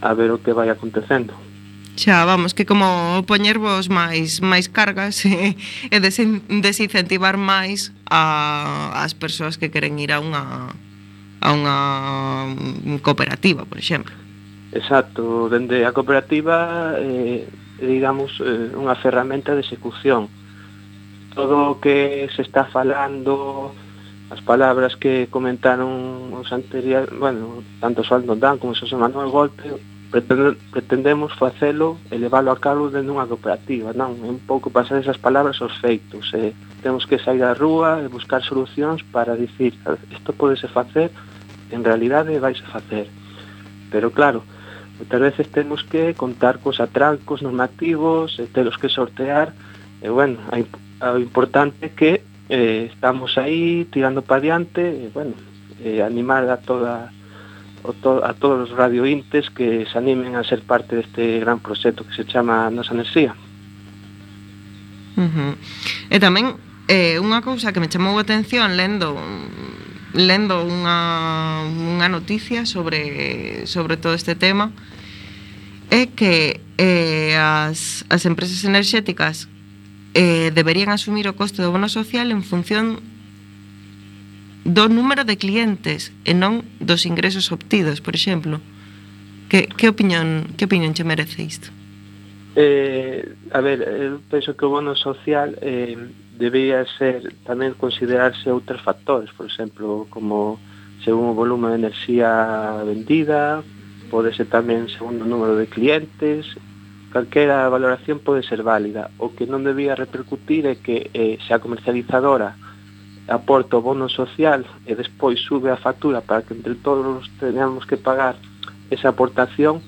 [SPEAKER 5] a ver o que vai acontecendo
[SPEAKER 3] xa, vamos, que como poñervos máis máis cargas <laughs> e, e desincentivar máis a, as persoas que queren ir a unha a unha cooperativa, por exemplo.
[SPEAKER 5] Exacto, dende a cooperativa eh, digamos eh, unha ferramenta de execución. Todo o que se está falando, as palabras que comentaron os anteriores, bueno, tanto Osvaldo Dan como Xosé Manuel Golpe, pretendemos facelo e leválo a cabo dentro dunha cooperativa, non? É un pouco pasar esas palabras aos feitos. Eh? temos que sair á rúa e buscar solucións para dicir ah, isto podese facer, en realidade vais a facer. Pero claro, moitas veces temos que contar cos atrancos normativos, e telos que sortear, e bueno, o importante que eh, estamos aí tirando para diante, e bueno, eh, animar a toda to a todos os radiointes que se animen a ser parte deste gran proxecto que se chama Nosa Enerxía.
[SPEAKER 3] Uh -huh. E tamén eh, unha cousa que me chamou a atención lendo lendo unha, unha noticia sobre, sobre todo este tema é que eh, as, as empresas enerxéticas eh, deberían asumir o coste do bono social en función do número de clientes e non dos ingresos obtidos, por exemplo. Que, que opinión que opinión che merece isto?
[SPEAKER 5] Eh, a ver, eu penso que o bono social eh, debía ser tamén considerarse outros factores, por exemplo, como según o volume de enerxía vendida, pode ser tamén según o número de clientes, calquera valoración pode ser válida. O que non debía repercutir é que eh, se a comercializadora aporta o bono social e despois sube a factura para que entre todos teñamos que pagar esa aportación,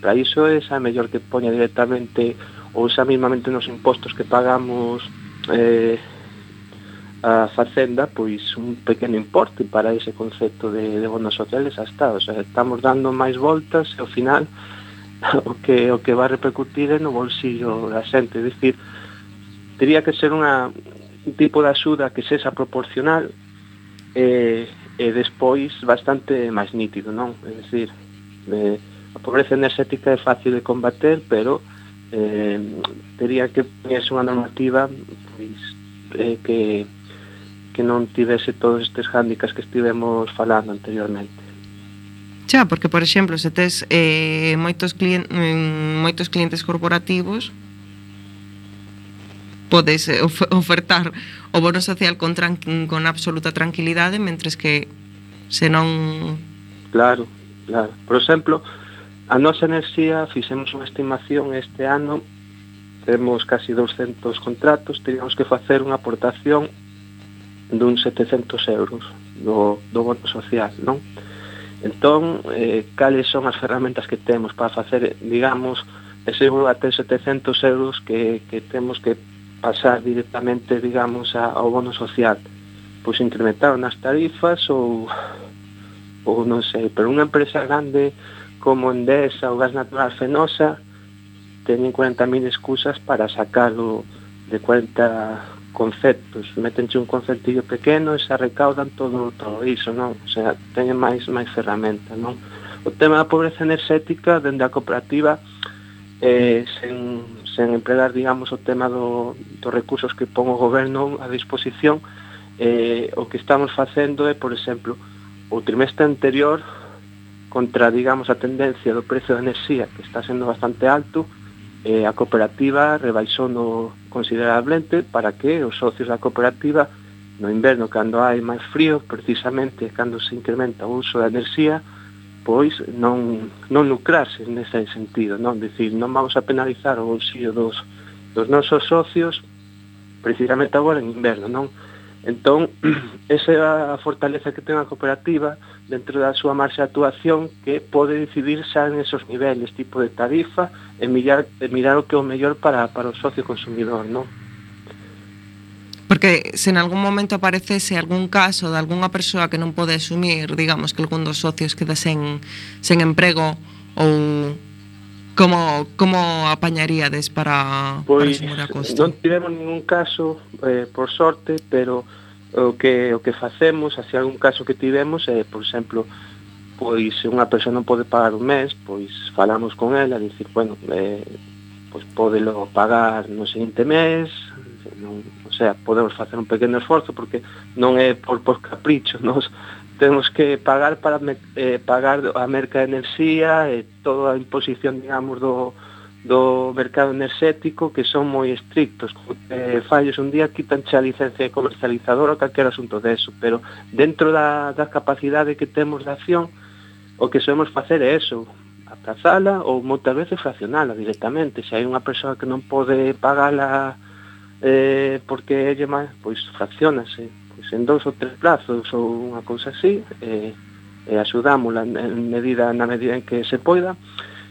[SPEAKER 5] para iso é esa mellor que poña directamente ou xa mismamente nos impostos que pagamos eh, a facenda pois un pequeno importe para ese concepto de, de bonos sociales a Estado. O sea, estamos dando máis voltas e ao final <laughs> o que, o que va a repercutir é no bolsillo da xente. É dicir, teria que ser unha, un tipo de axuda que sexa proporcional e, e despois bastante máis nítido, non? É dicir, eh, a pobreza enerxética é fácil de combater, pero eh, teria que teñese unha normativa pois, eh, que, que non tivese todos estes hándicas que estivemos falando anteriormente.
[SPEAKER 3] Xa, porque, por exemplo, se tes eh, moitos, clien, mm, moitos clientes corporativos podes eh, ofertar o bono social con, con absoluta tranquilidade, mentres que se non...
[SPEAKER 5] Claro, claro. Por exemplo, a nosa enerxía fixemos unha estimación este ano temos casi 200 contratos, teríamos que facer unha aportación dun 700 euros do, do bono social, non? Entón, eh, cales son as ferramentas que temos para facer, digamos, ese até 700 euros que, que temos que pasar directamente, digamos, ao bono social. Pois incrementaron as tarifas ou, ou non sei, pero unha empresa grande como Endesa ou Gas Natural Fenosa teñen 40.000 excusas para sacalo de 40 conceptos. Metenche un conceptillo pequeno e se recaudan todo, todo iso, non? O sea, teñen máis máis ferramenta, non? O tema da pobreza enerxética dende a cooperativa eh, sen sen empregar, digamos, o tema do, dos recursos que pon o goberno a disposición, eh, o que estamos facendo é, por exemplo, o trimestre anterior contra, digamos, a tendencia do precio da enerxía, que está sendo bastante alto, eh, a cooperativa rebaixou no considerablemente para que os socios da cooperativa no inverno, cando hai máis frío, precisamente cando se incrementa o uso da enerxía, pois non, non lucrarse nese sentido, non? Dicir, non vamos a penalizar o bolsillo dos, dos nosos socios precisamente agora en inverno, non? Entón, <clears throat> esa é a fortaleza que ten a cooperativa dentro da súa marxa de actuación que pode decidir xa en esos niveles, tipo de tarifa, e mirar, e mirar o que é o mellor para, para o socio consumidor, non?
[SPEAKER 3] Porque se en algún momento aparecese algún caso de algunha persoa que non pode asumir, digamos, que algún dos socios queda sen, sen emprego ou como, como apañaríades para,
[SPEAKER 5] pois,
[SPEAKER 3] para asumir a costa?
[SPEAKER 5] Non tivemos ningún caso, eh, por sorte, pero o que o que facemos, así algún caso que tivemos, é, eh, por exemplo, pois se unha persoa non pode pagar un mes, pois falamos con ela, dicir, bueno, eh, pois podelo pagar no seguinte mes, non, o sea, podemos facer un pequeno esforzo porque non é por, por capricho, <laughs> nos temos que pagar para eh, pagar a merca de enerxía e toda a imposición, digamos, do, do mercado enerxético que son moi estrictos. Eh, fallos un día quitan a licencia de comercializador ou calquer asunto deso, pero dentro da, da capacidade que temos de acción, o que soemos facer é eso, aplazala ou moitas veces fraccionala directamente. Se hai unha persoa que non pode pagar eh, porque lle máis, pois fraccionase pois en dous ou tres plazos ou unha cousa así eh, e axudámola en medida na medida en que se poida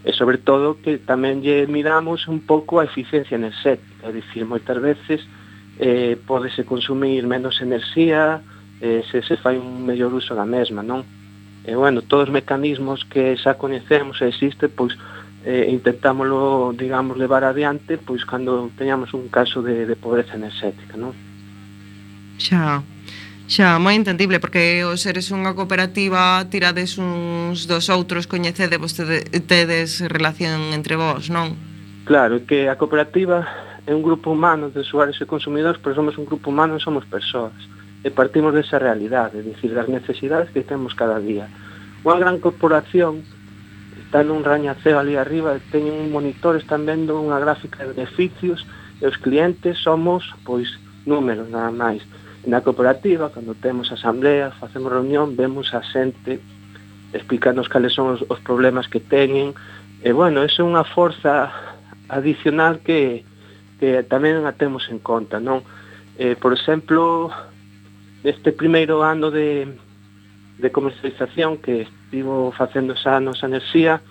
[SPEAKER 5] e sobre todo que tamén lle miramos un pouco a eficiencia enerxética, é dicir, moitas veces eh, podese consumir menos enerxía eh, se se fai un mellor uso da mesma, non? E bueno, todos os mecanismos que xa coñecemos e existe, pois eh, intentámoslo, digamos, levar adiante pois cando teñamos un caso de, de pobreza enerxética, non?
[SPEAKER 3] Xa, Xa, moi entendible, porque os seres unha cooperativa tirades uns dos outros, coñecede vos tedes relación entre vós, non?
[SPEAKER 5] Claro, que a cooperativa é un grupo humano de usuarios e consumidores, pero somos un grupo humano e somos persoas. E partimos desa realidade, é dicir, das necesidades que temos cada día. Unha gran corporación están un rañaceo ali arriba, teñen un monitor, están vendo unha gráfica de beneficios, e os clientes somos, pois, números nada máis. Na cooperativa, cando temos asambleas, facemos reunión, vemos a xente, explicarnos cales son os, os problemas que teñen, e, bueno, esa é unha forza adicional que, que tamén a temos en conta, non? Eh, por exemplo, este primeiro ano de, de comercialización que vivo facendo xa a nosa enerxía,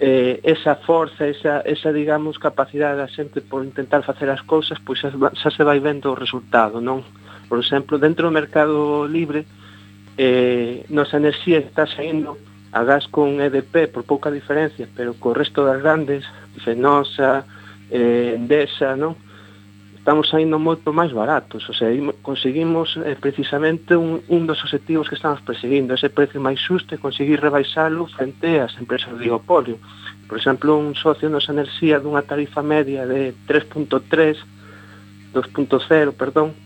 [SPEAKER 5] eh, esa forza, esa, esa digamos, capacidade da xente por intentar facer as cousas, pois xa, xa se vai vendo o resultado, non? Por exemplo, dentro do mercado libre, eh, nosa enerxía está saindo a gas con EDP por pouca diferencia, pero co resto das grandes, Fenosa, eh, Endesa, non? estamos saindo moito máis baratos, o sea, conseguimos eh, precisamente un, un dos objetivos que estamos perseguindo, ese precio máis xusto e conseguir rebaixalo frente ás empresas de oligopolio. Por exemplo, un socio nos enerxía dunha tarifa media de 3.3, 2.0, perdón,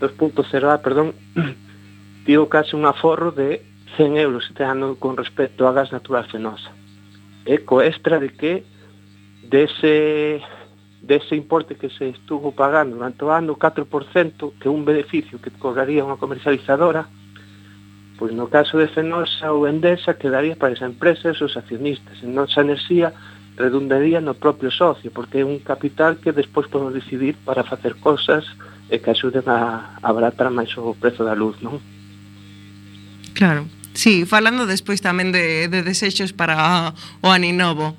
[SPEAKER 5] 2.0A, perdón, <clears throat> tivo case un aforro de 100 euros este ano con respecto a gas natural fenosa. E co extra de que dese de dese importe que se estuvo pagando durante o ano 4% que un beneficio que cobraría unha comercializadora pois no caso de Fenosa ou Endesa quedaría para esa empresa e os accionistas En nosa enerxía redundaría no propio socio porque é un capital que despois podemos decidir para facer cosas e que axuden a, a abaratar máis o prezo da luz, non?
[SPEAKER 3] Claro, sí, falando despois tamén de, de desechos para o Aninovo,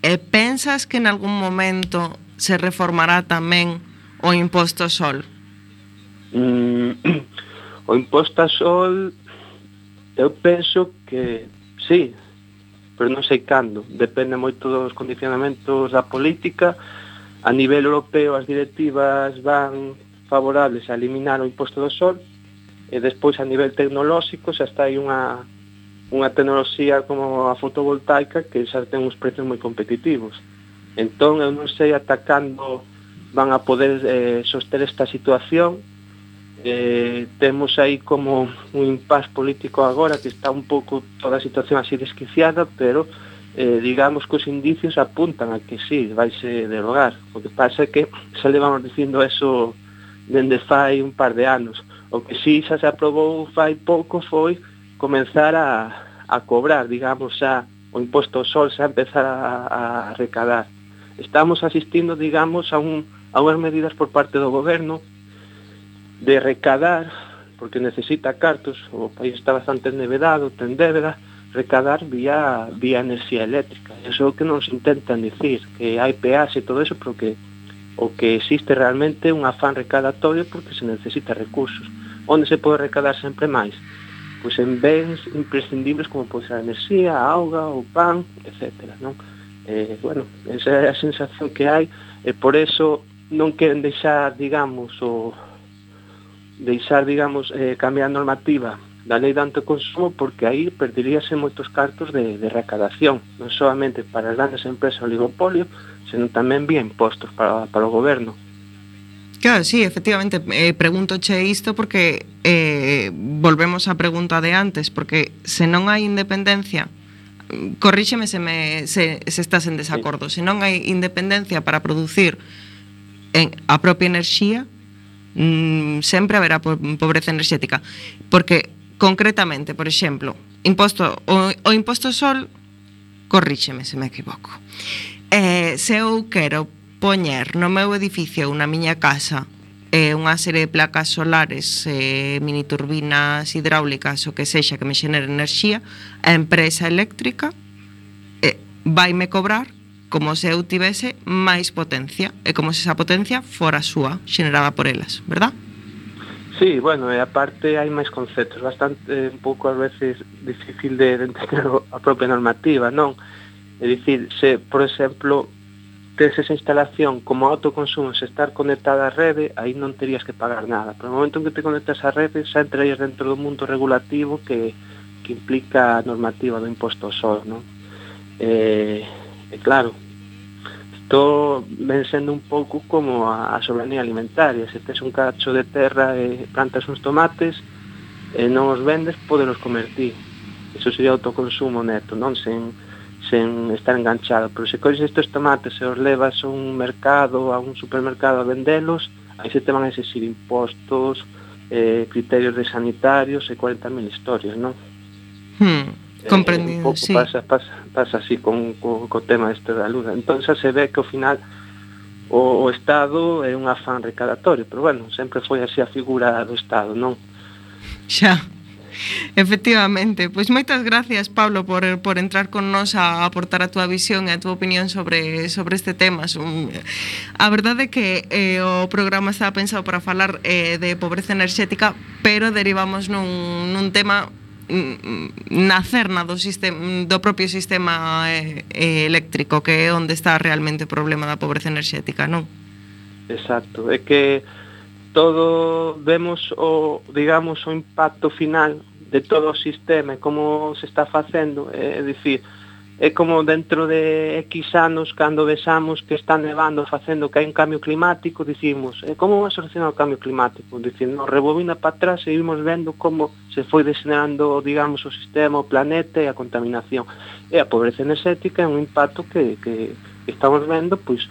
[SPEAKER 3] e pensas que en algún momento se reformará tamén o imposto sol?
[SPEAKER 5] Mm, <clears throat> o imposto sol eu penso que sí, pero non sei cando. Depende moito dos condicionamentos da política. A nivel europeo as directivas van favorables a eliminar o imposto do sol e despois a nivel tecnolóxico xa está aí unha unha tecnoloxía como a fotovoltaica que xa ten uns prezos moi competitivos. Entón, eu non sei ata cando van a poder eh, soster esta situación. Eh, temos aí como un impas político agora que está un pouco toda a situación así desquiciada, pero eh, digamos que os indicios apuntan a que sí, vaise derogar. O que pasa é que xa le vamos dicindo eso dende fai un par de anos. O que sí xa se aprobou fai pouco foi comenzar a, a cobrar, digamos, xa o imposto ao sol xa empezar a, a recadar. Estamos asistindo, digamos, a, un, a unhas medidas por parte do goberno de recadar, porque necesita cartos, o país está bastante endevedado, ten débeda, recadar vía vía enerxía eléctrica. Eso é o que nos intentan dicir, que hai peaxe e todo eso, pero que o que existe realmente un afán recadatorio porque se necesita recursos. Onde se pode recadar sempre máis? Pois en bens imprescindibles como pode ser a enerxía, a auga, o pan, etc. Non? eh, bueno, esa é a sensación que hai e por eso non queren deixar, digamos, o deixar, digamos, eh, cambiar a normativa da lei de antoconsumo porque aí perderíase moitos cartos de, de recadación, non solamente para as grandes empresas oligopolio, senón tamén vía impostos para, para o goberno.
[SPEAKER 3] Claro, sí, efectivamente, eh, pregunto che isto porque eh, volvemos á pregunta de antes, porque se non hai independencia corríxeme se, me, se, se estás en desacordo, se non hai independencia para producir en a propia enerxía, mm, sempre haberá pobreza enerxética, porque concretamente, por exemplo, imposto o, o imposto sol, corríxeme se me equivoco. Eh, se eu quero poñer no meu edificio ou na miña casa eh, unha serie de placas solares, eh, mini turbinas hidráulicas, o que sexa que me xenere enerxía, a empresa eléctrica eh, vaime cobrar como se eu tivese máis potencia e como se esa potencia fora súa, xenerada por elas, verdad?
[SPEAKER 5] Sí, bueno, e aparte hai máis conceptos, bastante un pouco a veces difícil de, de entender a propia normativa, non? É dicir, se, por exemplo, tes esa instalación como autoconsumo se estar conectada á rede, aí non terías que pagar nada. Pero no momento en que te conectas á rede, xa entrarías dentro do mundo regulativo que, que implica a normativa do imposto ao sol, non? Eh, e claro, isto ven sendo un pouco como a, a soberanía alimentaria. Se tes un cacho de terra e plantas uns tomates, e non os vendes, podelos comer ti. Iso sería autoconsumo neto, non? Sen, sen estar enganchado. Pero se colles estes tomates e os levas a un mercado, a un supermercado a vendelos, aí se te van a exigir impostos, eh, criterios de sanitarios e 40.000 historias, non?
[SPEAKER 3] Hmm, comprendido,
[SPEAKER 5] eh, sí. pasa, pasa, pasa así con, co, co tema este da luz. Entón se ve que ao final o, o Estado é un afán recadatorio, pero bueno, sempre foi así a figura do Estado, non? <laughs>
[SPEAKER 3] Xa. <laughs> Efectivamente. Pois moitas gracias, Pablo, por, por entrar con nos a aportar a túa visión e a túa opinión sobre, sobre este tema. A verdade é que eh, o programa estaba pensado para falar eh, de pobreza enerxética, pero derivamos nun, nun tema mm, na cerna do sistema do propio sistema eh, eh, eléctrico que é onde está realmente o problema da pobreza enerxética, non?
[SPEAKER 5] Exacto, é que todo vemos o digamos o impacto final de todo o sistema e como se está facendo, é, dicir, é como dentro de X anos cando vexamos que está nevando facendo que hai un cambio climático, dicimos, e como vai solucionar o cambio climático? Dicimos, rebobina para atrás e vimos vendo como se foi deseñando, digamos, o sistema, o planeta e a contaminación. E a pobreza enerxética é un impacto que, que estamos vendo, pois,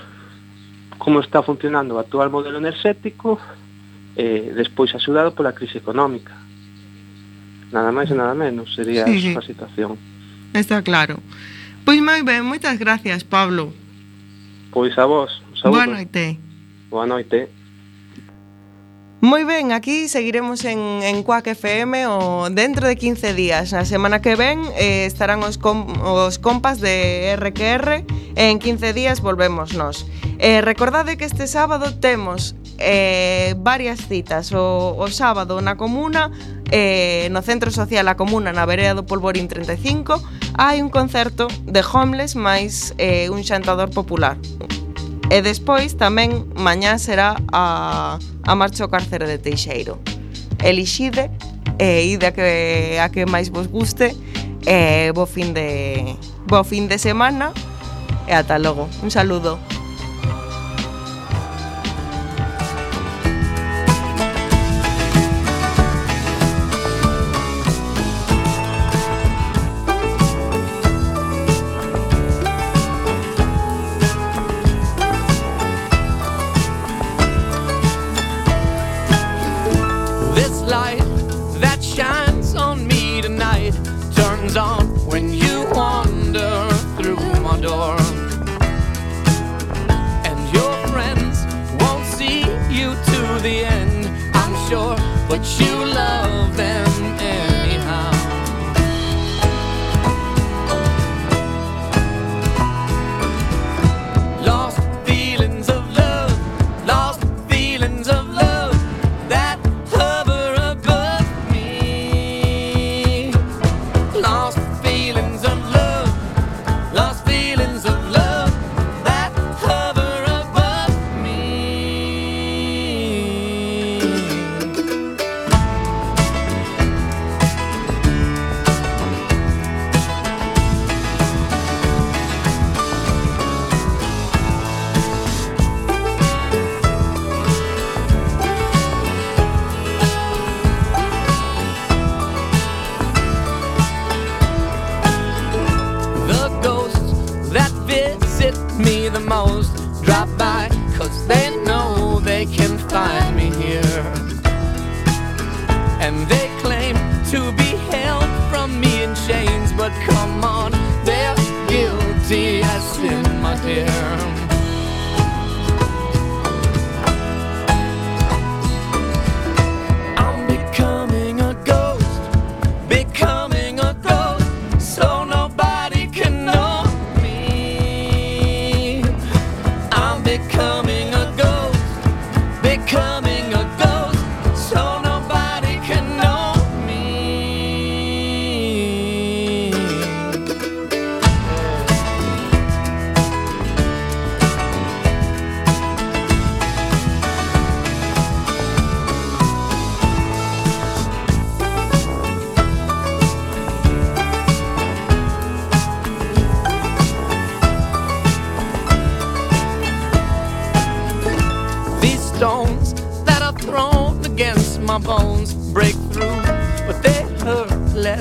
[SPEAKER 5] como está funcionando o actual modelo enerxético, eh, despois axudado pola crise económica. Nada máis e nada menos, sería sí. esa situación.
[SPEAKER 3] Está claro. Pois moi ben, moitas gracias, Pablo.
[SPEAKER 5] Pois a vos,
[SPEAKER 3] saúdo. Boa noite.
[SPEAKER 5] Boa noite.
[SPEAKER 3] Moi ben, aquí seguiremos en, en Quack FM o dentro de 15 días. Na semana que ven eh, estarán os, com, os compas de RQR e en 15 días volvemos nós. Eh, recordade que este sábado temos eh, varias citas. O, o sábado na comuna, eh, no Centro Social A Comuna, na Vereda do Polvorín 35, hai un concerto de homeless máis eh, un xantador popular. E despois tamén mañá será a, a marcha ao cárcere de Teixeiro. Elixide e eh, ide a que, a que máis vos guste e bo fin de, bo fin de semana e ata logo. Un saludo.